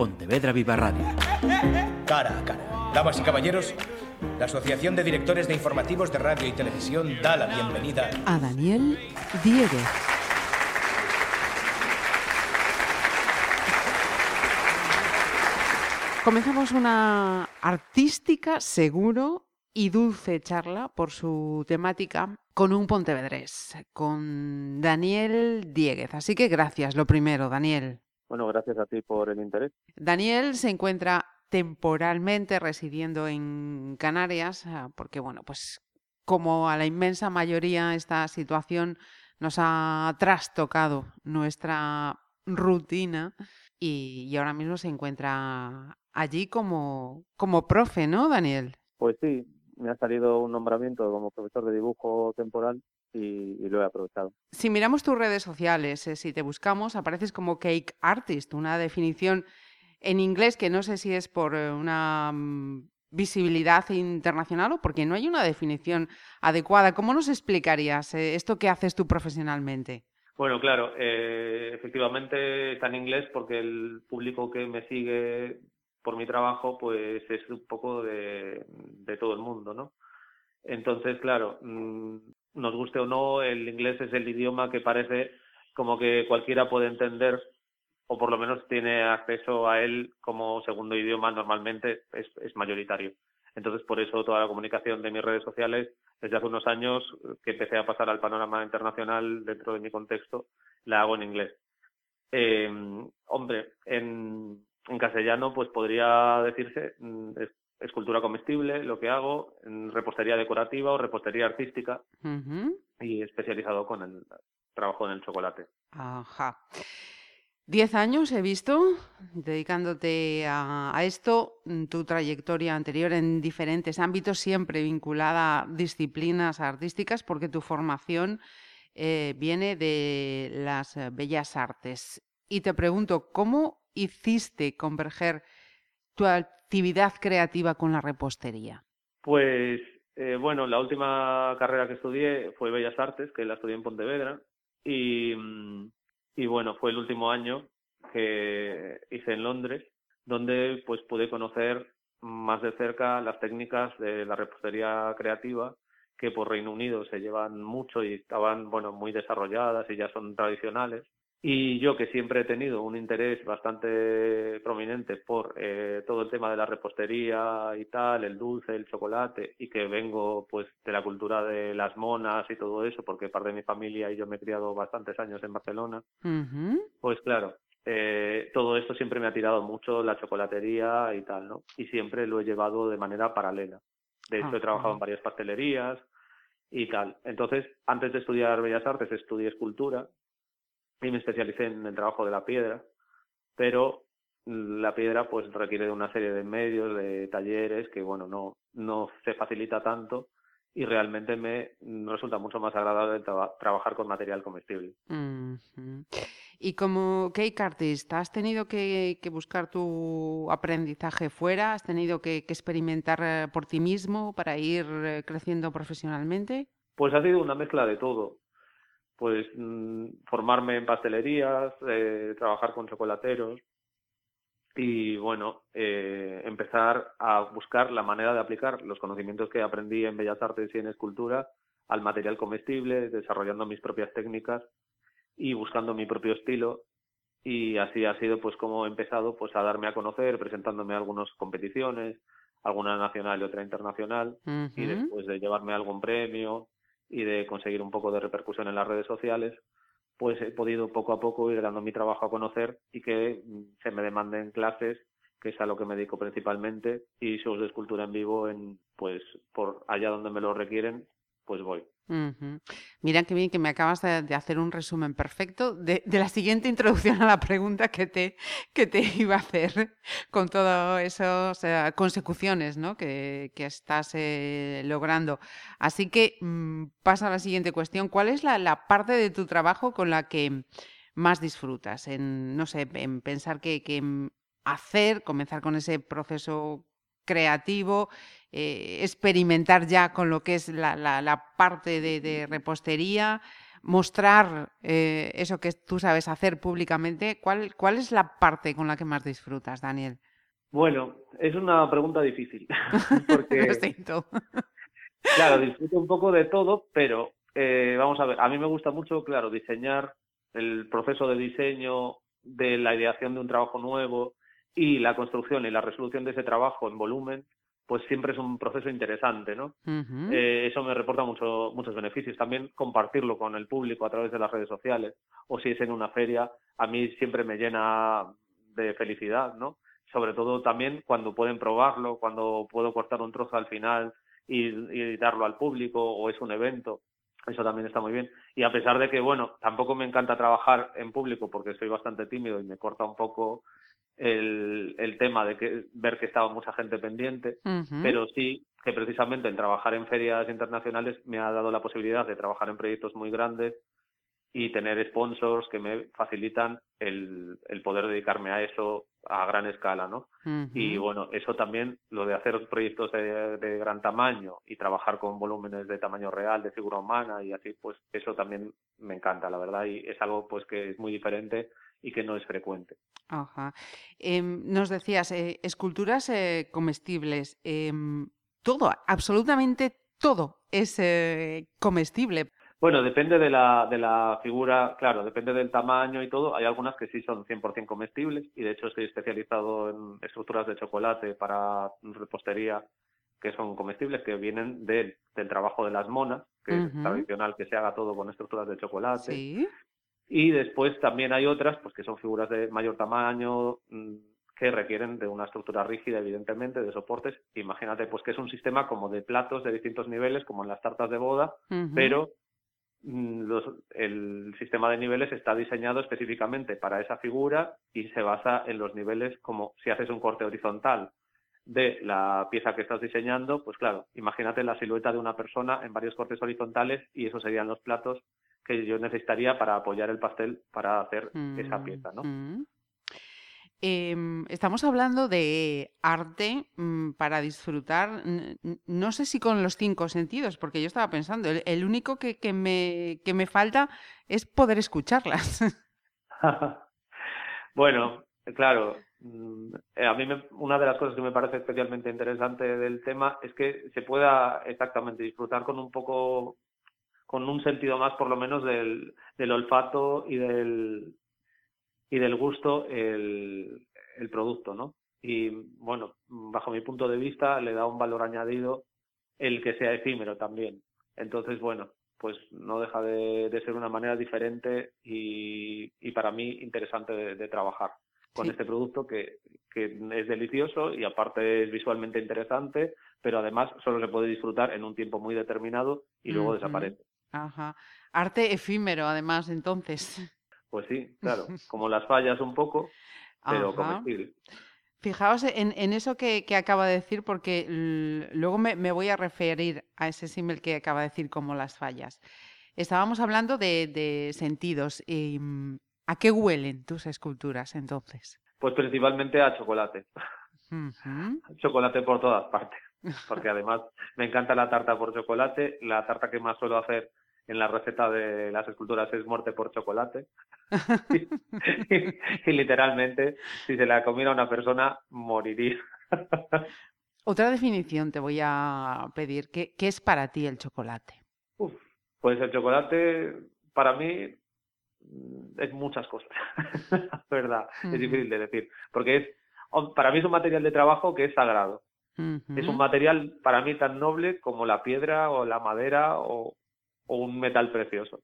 Pontevedra Viva Radio. Cara a cara. Damas y caballeros, la Asociación de Directores de Informativos de Radio y Televisión da la bienvenida a Daniel Dieguez. Comenzamos una artística, seguro y dulce charla por su temática con un pontevedrés, con Daniel Dieguez. Así que gracias, lo primero, Daniel. Bueno, gracias a ti por el interés. Daniel se encuentra temporalmente residiendo en Canarias, ah, porque bueno, pues como a la inmensa mayoría esta situación nos ha trastocado nuestra rutina y, y ahora mismo se encuentra allí como, como profe, ¿no, Daniel? Pues sí, me ha salido un nombramiento como profesor de dibujo temporal y, lo he aprovechado. Si miramos tus redes sociales, eh, si te buscamos, apareces como Cake Artist, una definición en inglés que no sé si es por eh, una mm, visibilidad internacional o porque no hay una definición adecuada. ¿Cómo nos explicarías eh, esto que haces tú profesionalmente? Bueno, claro, efectivamente está en inglés porque el público que me sigue por mi trabajo, pues es un poco de, todo el mundo, ¿no? Entonces, claro, mm, nos guste o no, el inglés es el idioma que parece como que cualquiera puede entender o por lo menos tiene acceso a él como segundo idioma normalmente es, es mayoritario. Entonces, por eso toda la comunicación de mis redes sociales, desde hace unos años que empecé a pasar al panorama internacional dentro de mi contexto, la hago en inglés. Eh, hombre, en, en castellano, pues podría decirse mm, escultura comestible, lo que hago, en repostería decorativa o repostería artística y especializado con el trabajo en el chocolate. Ajá. Diez años he visto dedicándote a, esto, mm, tu trayectoria anterior en diferentes ámbitos, siempre vinculada a disciplinas artísticas, porque tu formación eh, viene de las bellas artes. Y te pregunto, ¿cómo hiciste converger tu actividad creativa con la repostería? Pues eh, bueno, la última carrera que estudié fue Bellas Artes, que la estudié en Pontevedra, y, y bueno, fue el último año que hice en Londres, donde pues pude conocer más de cerca las técnicas de la repostería creativa que por Reino Unido se llevan mucho y estaban bueno muy desarrolladas y ya son tradicionales y yo que siempre he tenido un interés bastante prominente por eh, todo el tema de la repostería y tal, el dulce, el chocolate, y que vengo pues de la cultura de las monas y todo eso, porque parte de mi familia y yo me he criado bastantes años en Barcelona, pues claro, eh, todo esto siempre me ha tirado mucho la chocolatería y tal, ¿no? Y siempre lo he llevado de manera paralela. De hecho, he trabajado en varias pastelerías y tal. Entonces, antes de estudiar Bellas Artes, estudié escultura y me especialicé en el trabajo de la piedra, pero la piedra pues requiere de una serie de medios, de talleres que bueno, no, no se facilita tanto y realmente me resulta mucho más agradable trabajar con material comestible. Y como cake artist, ¿has tenido que, buscar tu aprendizaje fuera? ¿Has tenido que, que, experimentar eh, por ti mismo para ir eh, creciendo profesionalmente? Pues ha sido una mezcla de todo pues mm, formarme en pastelerías, eh, trabajar con chocolateros y bueno, eh, empezar a buscar la manera de aplicar los conocimientos que aprendí en Bellas Artes y en escultura al material comestible, desarrollando mis propias técnicas y buscando mi propio estilo. Y así ha sido pues como he empezado pues a darme a conocer presentándome a algunas competiciones alguna nacional y otra internacional y después de llevarme algún premio y de conseguir un poco de repercusión en las redes sociales, pues he podido poco a poco ir dando mi trabajo a conocer y que mm, se me demanden clases, que es a lo que me dedico principalmente, y shows de escultura en vivo en pues por allá donde me lo requieren, pues voy. Mira qué bien que me acabas de, hacer un resumen perfecto de, la siguiente introducción a la pregunta que te, que te iba a hacer con todas esas consecuciones ¿no? que, estás eh, logrando. Así que mm, pasa a la siguiente cuestión. ¿Cuál es la, parte de tu trabajo con la que más disfrutas? En, no sé, en pensar que, que mm, hacer, comenzar con ese proceso creativo, eh, experimentar ya con lo que es la, la, parte de, repostería mostrar eh, eso que tú sabes hacer públicamente, ¿cuál, ¿cuál es la parte con la que más disfrutas, Daniel? Bueno, es una pregunta difícil. porque, claro, disfruto un poco de todo, pero eh, vamos a ver, a mí me gusta mucho, claro, diseñar el proceso de diseño de la ideación de un trabajo nuevo y la construcción y la resolución de ese trabajo en volumen, pues siempre es un proceso interesante, ¿no? Eh, eso me reporta mucho, muchos beneficios. También compartirlo con el público a través de las redes sociales o si es en una feria, a mí siempre me llena de felicidad, ¿no? Sobre todo también cuando pueden probarlo, cuando puedo cortar un trozo al final y, y darlo al público o es un evento. Eso también está muy bien. Y a pesar de que, bueno, tampoco me encanta trabajar en público porque soy bastante tímido y me corta un poco el, el tema de que ver que estaba mucha gente pendiente, pero sí que precisamente el trabajar en ferias internacionales me ha dado la posibilidad de trabajar en proyectos muy grandes y tener sponsors que me facilitan el, el poder dedicarme a eso a gran escala, ¿no? Y bueno, eso también, lo de hacer proyectos de, de, gran tamaño y trabajar con volúmenes de tamaño real, de figura humana y así, pues eso también me encanta, la verdad, y es algo pues que es muy diferente y que no es frecuente. Ajá. Em, nos decías, eh, esculturas eh, comestibles, em, todo, absolutamente todo es eh, comestible. Bueno, depende de la, de la figura, claro, depende del tamaño y todo. Hay algunas que sí son 100% comestibles y de hecho estoy especializado en estructuras de chocolate para repostería que son comestibles, que vienen del trabajo de las monas, que es tradicional que se haga todo con estructuras de chocolate. ¿Sí? Y después también hay otras, pues que son figuras de mayor tamaño, mm, que requieren de una estructura rígida, evidentemente, de soportes. Imagínate, pues que es un sistema como de platos de distintos niveles, como en las tartas de boda, pero Mm, los, el sistema de niveles está diseñado específicamente para esa figura y se basa en los niveles como si haces un corte horizontal de la pieza que estás diseñando, pues claro, imagínate la silueta de una persona en varios cortes horizontales y esos serían los platos que yo necesitaría para apoyar el pastel para hacer esa mm, pieza, ¿no? Mm. Em, estamos hablando de arte mm, para disfrutar, no sé si con los cinco sentidos, porque yo estaba pensando, el, único que, que, me, que me falta es poder escucharlas. bueno, claro, a mí una de las cosas que me parece especialmente interesante del tema es que se pueda exactamente disfrutar con un poco, con un sentido más por lo menos del, del olfato y del, y del gusto el, el producto, ¿no? Y bueno, bajo mi punto de vista le da un valor añadido el que sea efímero también. Entonces, bueno, pues no deja de, ser una manera diferente y, y para mí interesante de, trabajar con este producto que, que, es delicioso y aparte es visualmente interesante, pero además solo se puede disfrutar en un tiempo muy determinado y luego desaparece. Ajá. Arte efímero, además, entonces. Pues sí, claro, como las fallas un poco, pero comestible. Fijaos en, en eso que, que, acaba de decir, porque luego me, me, voy a referir a ese símil que acaba de decir como las fallas. Estábamos hablando de, de sentidos. Y, mm, ¿A qué huelen tus esculturas entonces? Pues principalmente a chocolate. Chocolate por todas partes. Porque además me encanta la tarta por chocolate. La tarta que más suelo hacer en la receta de las esculturas es muerte por chocolate. y, literalmente, si se la comiera una persona, moriría. Otra definición te voy a pedir. ¿Qué, qué es para ti el chocolate? pues el chocolate, para mí, es muchas cosas. verdad, es difícil de decir. Porque es, para mí es un material de trabajo que es sagrado. Es un material para mí tan noble como la piedra o la madera o, o un metal precioso.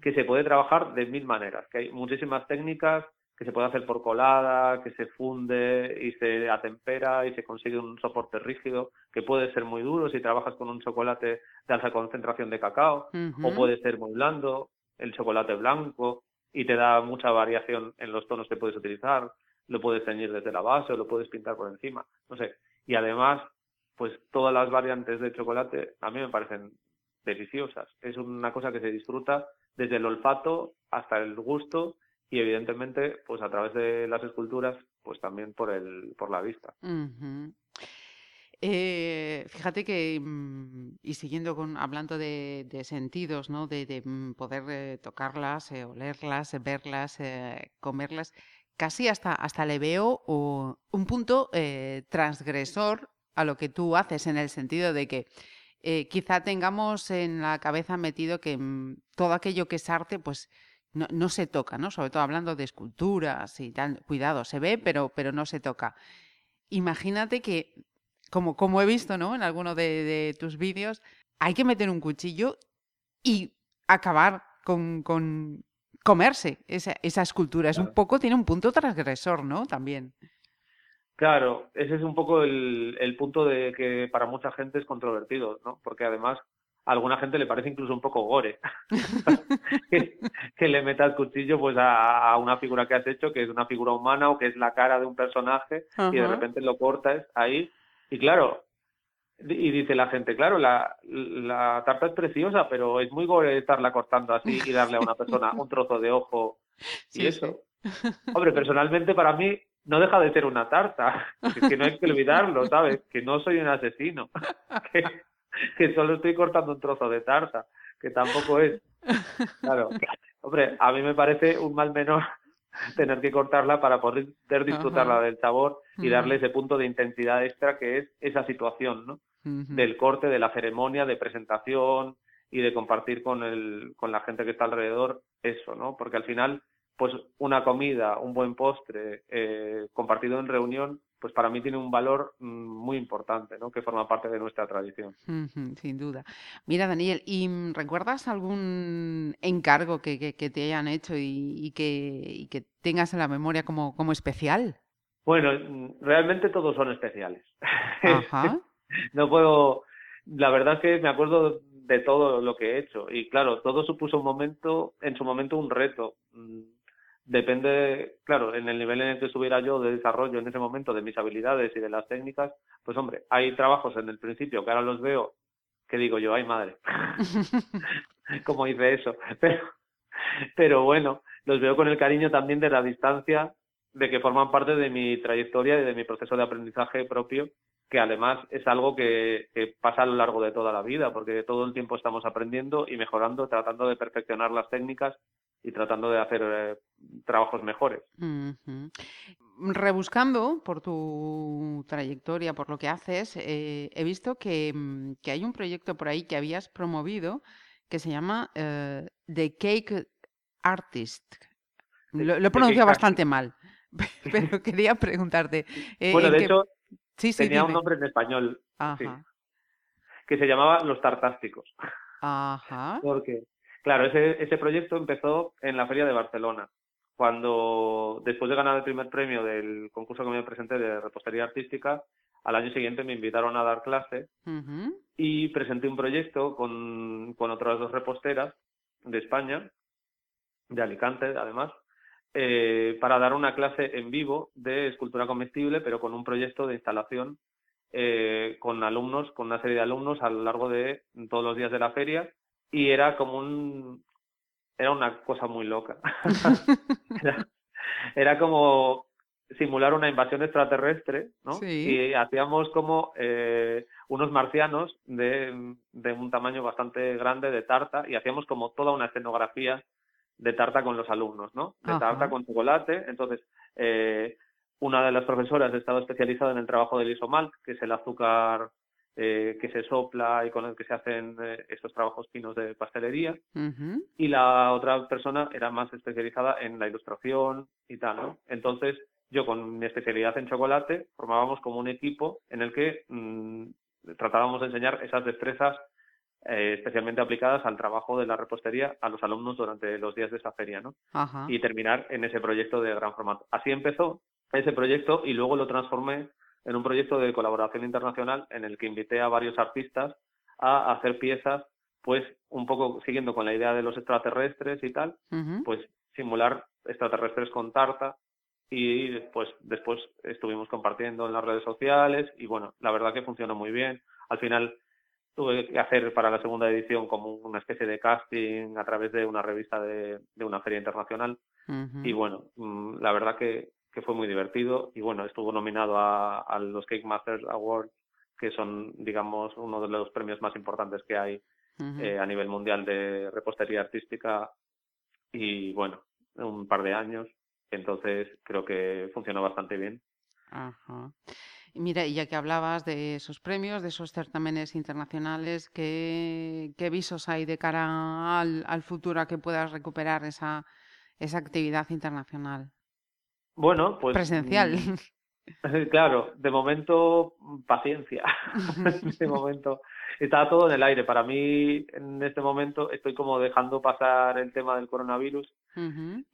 Que se puede trabajar de mil maneras, que hay muchísimas técnicas que se puede hacer por colada, que se funde y se atempera y se consigue un soporte rígido, que puede ser muy duro si trabajas con un chocolate de alta concentración de cacao, o puede ser muy blando, el chocolate blanco, y te da mucha variación en los tonos que puedes utilizar, lo puedes teñir desde la base o lo puedes pintar por encima, no sé. Y además, pues todas las variantes de chocolate a mí me parecen deliciosas. Es una cosa que se disfruta desde el olfato hasta el gusto y evidentemente pues a través de las esculturas pues también por el por la vista. Eh, fíjate que, mm, y siguiendo con, hablando de, sentidos, ¿no? De, mm, poder eh, tocarlas, eh, olerlas, verlas, comerlas, casi hasta, hasta le veo un punto transgresor a lo que tú haces, en el sentido de que quizá tengamos en la cabeza metido que mm, todo aquello que es arte, pues no, no, se toca, ¿no? Sobre todo hablando de esculturas y tal. Cuidado, se ve, pero, pero no se toca. Imagínate que como, como he visto ¿no? en alguno de, tus vídeos, hay que meter un cuchillo y acabar con, con comerse esa, esa escultura. Es un poco, tiene un punto transgresor, ¿no? También. Claro, ese es un poco el, el punto de que para mucha gente es controvertido, ¿no? Porque además a alguna gente le parece incluso un poco gore que, que, le metas cuchillo pues a, una figura que has hecho, que es una figura humana o que es la cara de un personaje y de repente lo cortas ahí y claro, y dice la gente, claro, la, la tarta es preciosa, pero es muy gore estarla cortando así y darle a una persona un trozo de ojo y eso. Hombre, personalmente para mí no deja de ser una tarta, que no hay que olvidarlo, ¿sabes? Que no soy un asesino, que, que solo estoy cortando un trozo de tarta, que tampoco es. Claro, hombre, a mí me parece un mal menor tener que cortarla para poder disfrutarla del sabor y darle ese punto de intensidad extra que es esa situación, ¿no? Del corte, de la ceremonia, de presentación y de compartir con, el, con la gente que está alrededor eso, ¿no? Porque al final, pues una comida, un buen postre eh, compartido en reunión, pues para mí tiene un valor mm, muy importante, ¿no? que forma parte de nuestra tradición. sin duda. Mira, Daniel, ¿y mm, recuerdas algún encargo que, que, te hayan hecho y, que, y, que, tengas en la memoria como, como especial? Bueno, mm, realmente todos son especiales. Ajá. no puedo, la verdad es que me acuerdo de todo lo que he hecho y claro, todo supuso un momento, en su momento un reto depende, claro, en el nivel en el que estuviera yo de desarrollo en ese momento de mis habilidades y de las técnicas, pues hombre, hay trabajos en el principio que ahora los veo que digo yo, ay madre, ¿cómo hice eso? Pero, pero bueno, los veo con el cariño también de la distancia, de que forman parte de mi trayectoria y de mi proceso de aprendizaje propio, que además es algo que, que pasa a lo largo de toda la vida, porque todo el tiempo estamos aprendiendo y mejorando, tratando de perfeccionar las técnicas y tratando de hacer eh, trabajos mejores. Rebuscando por tu trayectoria, por lo que haces, eh, he visto mm, que, hay un proyecto por ahí que habías promovido que se llama eh, The Cake Artist. Lo, he pronunciado bastante mal, pero quería preguntarte. bueno, de hecho, tenía un nombre en español que se llamaba Los Tartásticos. Ajá. Porque Claro, ese, ese proyecto empezó en la Feria de Barcelona, cuando después de ganar el primer premio del concurso que me presenté de repostería artística, al año siguiente me invitaron a dar clase y presenté un proyecto con, con otras dos reposteras de España, de Alicante además, eh, para dar una clase en vivo de escultura comestible, pero con un proyecto de instalación eh, con alumnos, con una serie de alumnos a lo largo de todos los días de la feria y era como un era una cosa muy loca. Era, como simular una invasión extraterrestre no y hacíamos como eh, unos marcianos de, de un tamaño bastante grande de tarta y hacíamos como toda una escenografía de tarta con los alumnos no de tarta con chocolate. Entonces eh, una de las profesoras estaba especializada en el trabajo del isomalt que es el azúcar eh, que se sopla y con el que se hacen eh, estos trabajos finos de pastelería. Y la otra persona era más especializada en la ilustración y tal, ¿no? Entonces, yo con mi especialidad en chocolate formábamos como un equipo en el que mm, tratábamos de enseñar esas destrezas eh, especialmente aplicadas al trabajo de la repostería a los alumnos durante los días de esa feria, ¿no? Y terminar en ese proyecto de gran formato. Así empezó ese proyecto y luego lo transformé en un proyecto de colaboración internacional en el que invité a varios artistas a hacer piezas, pues un poco siguiendo con la idea de los extraterrestres y tal, pues simular extraterrestres con tarta y pues después estuvimos compartiendo en las redes sociales y bueno, la verdad que funcionó muy bien. Al final tuve que hacer para la segunda edición como una especie de casting a través de una revista de, una feria internacional. Y bueno, mm, la verdad que, que fue muy divertido y bueno, estuvo nominado a, los Cake Masters Awards que son, digamos, uno de los premios más importantes que hay eh, a nivel mundial de repostería artística. Y bueno, un par de años. Entonces creo que funcionó bastante bien. Ajá. Mira, y ya que hablabas de esos premios, de esos certámenes internacionales, ¿qué, qué visos hay de cara al, al, futuro a que puedas recuperar esa, esa actividad internacional? Bueno, pues... Presencial. Mm, claro, de momento, paciencia. de momento, está todo en el aire. Para mí, en este momento, estoy como dejando pasar el tema del coronavirus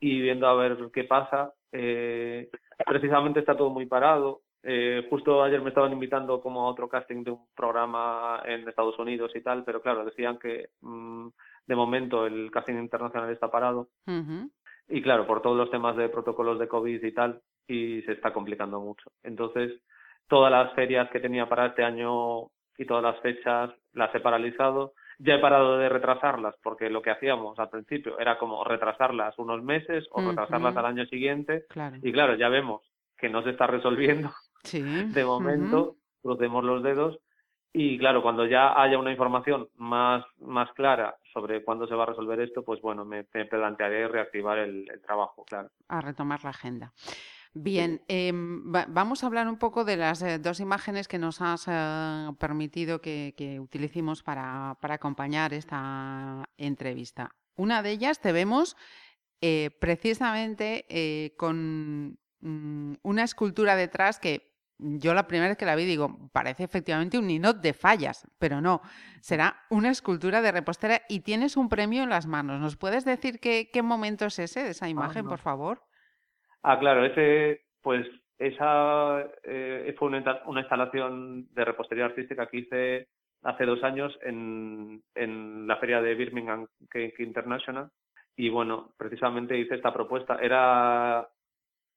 y viendo a ver qué pasa. Eh, precisamente está todo muy parado. Eh, justo ayer me estaban invitando como a otro casting de un programa en Estados Unidos y tal, pero claro, decían que mm, de momento el casting internacional está parado. Y claro, por todos los temas de protocolos de COVID y tal, y se está complicando mucho. Entonces, todas las ferias que tenía para este año y todas las fechas las he paralizado. Ya he parado de retrasarlas porque lo que hacíamos al principio era como retrasarlas unos meses o retrasarlas al año siguiente. Y claro, ya vemos que no se está resolviendo de momento, crucemos los dedos y claro, cuando ya haya una información más, más clara sobre cuándo se va a resolver esto, pues bueno, me, plantearé reactivar el, trabajo, claro. A retomar la agenda. Bien, em, vamos a hablar un poco de las eh, dos imágenes que nos has eh, permitido que, utilicemos para, para, acompañar esta entrevista. Una de ellas te vemos eh, precisamente con mm, una escultura detrás que yo la primera vez que la vi digo, parece efectivamente un ninot de fallas, pero no, será una escultura de repostera y tienes un premio en las manos. ¿Nos puedes decir qué, qué momento es ese de esa ah, imagen, por favor? Ah, claro, ese, pues esa eh, fue una, una, instalación de repostería artística que hice hace dos años en, en la feria de Birmingham Cake International y bueno, precisamente hice esta propuesta. Era,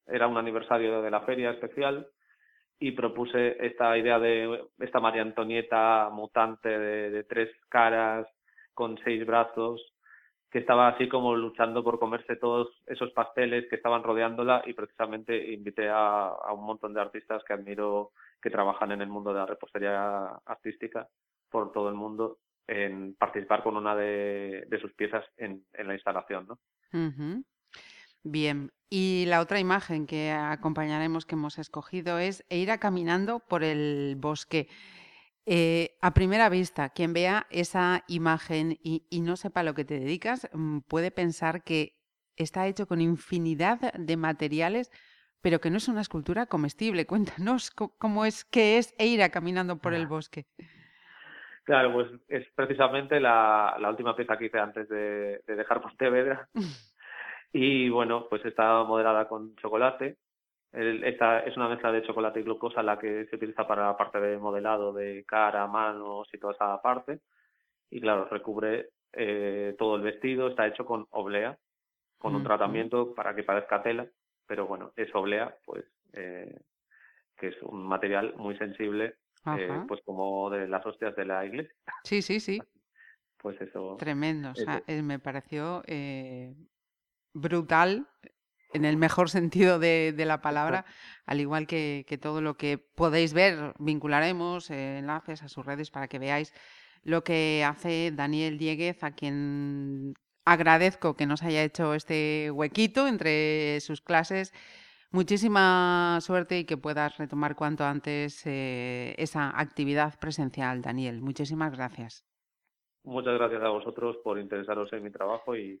era un aniversario de la feria especial y propuse esta idea de esta María Antonieta mutante de, tres caras con seis brazos que estaba así como luchando por comerse todos esos pasteles que estaban rodeándola y precisamente invité a, un montón de artistas que admiro que trabajan en el mundo de la repostería artística por todo el mundo en participar con una de, sus piezas en, la instalación, ¿no? Bien, y la otra imagen que acompañaremos que hemos escogido es ir caminando por el bosque. Eh, a primera vista, quien vea esa imagen y, no sepa lo que te dedicas, mm, puede pensar que está hecho con infinidad de materiales, pero que no es una escultura comestible. Cuéntanos cómo es que es Eira caminando por el bosque. Claro, pues es precisamente la, última pieza que hice antes de, de dejar Pontevedra. Y bueno, pues está moderada con chocolate. esta es una mezcla de chocolate y glucosa la que se utiliza para la parte de modelado de cara, manos y toda esa parte. Y claro, recubre eh, todo el vestido, está hecho con oblea, con un tratamiento para que parezca tela, pero bueno, es oblea, pues, eh, que es un material muy sensible, eh, pues como de las hostias de la iglesia. Sí, sí, sí. Pues eso. Tremendo, o sea, me pareció brutal, en el mejor sentido de, la palabra, al igual que, todo lo que podéis ver, vincularemos eh, enlaces a sus redes para que veáis lo que hace Daniel Dieguez, a quien agradezco que nos haya hecho este huequito entre sus clases. Muchísima suerte y que puedas retomar cuanto antes eh, esa actividad presencial, Daniel. Muchísimas gracias. Muchas gracias a vosotros por interesaros en mi trabajo y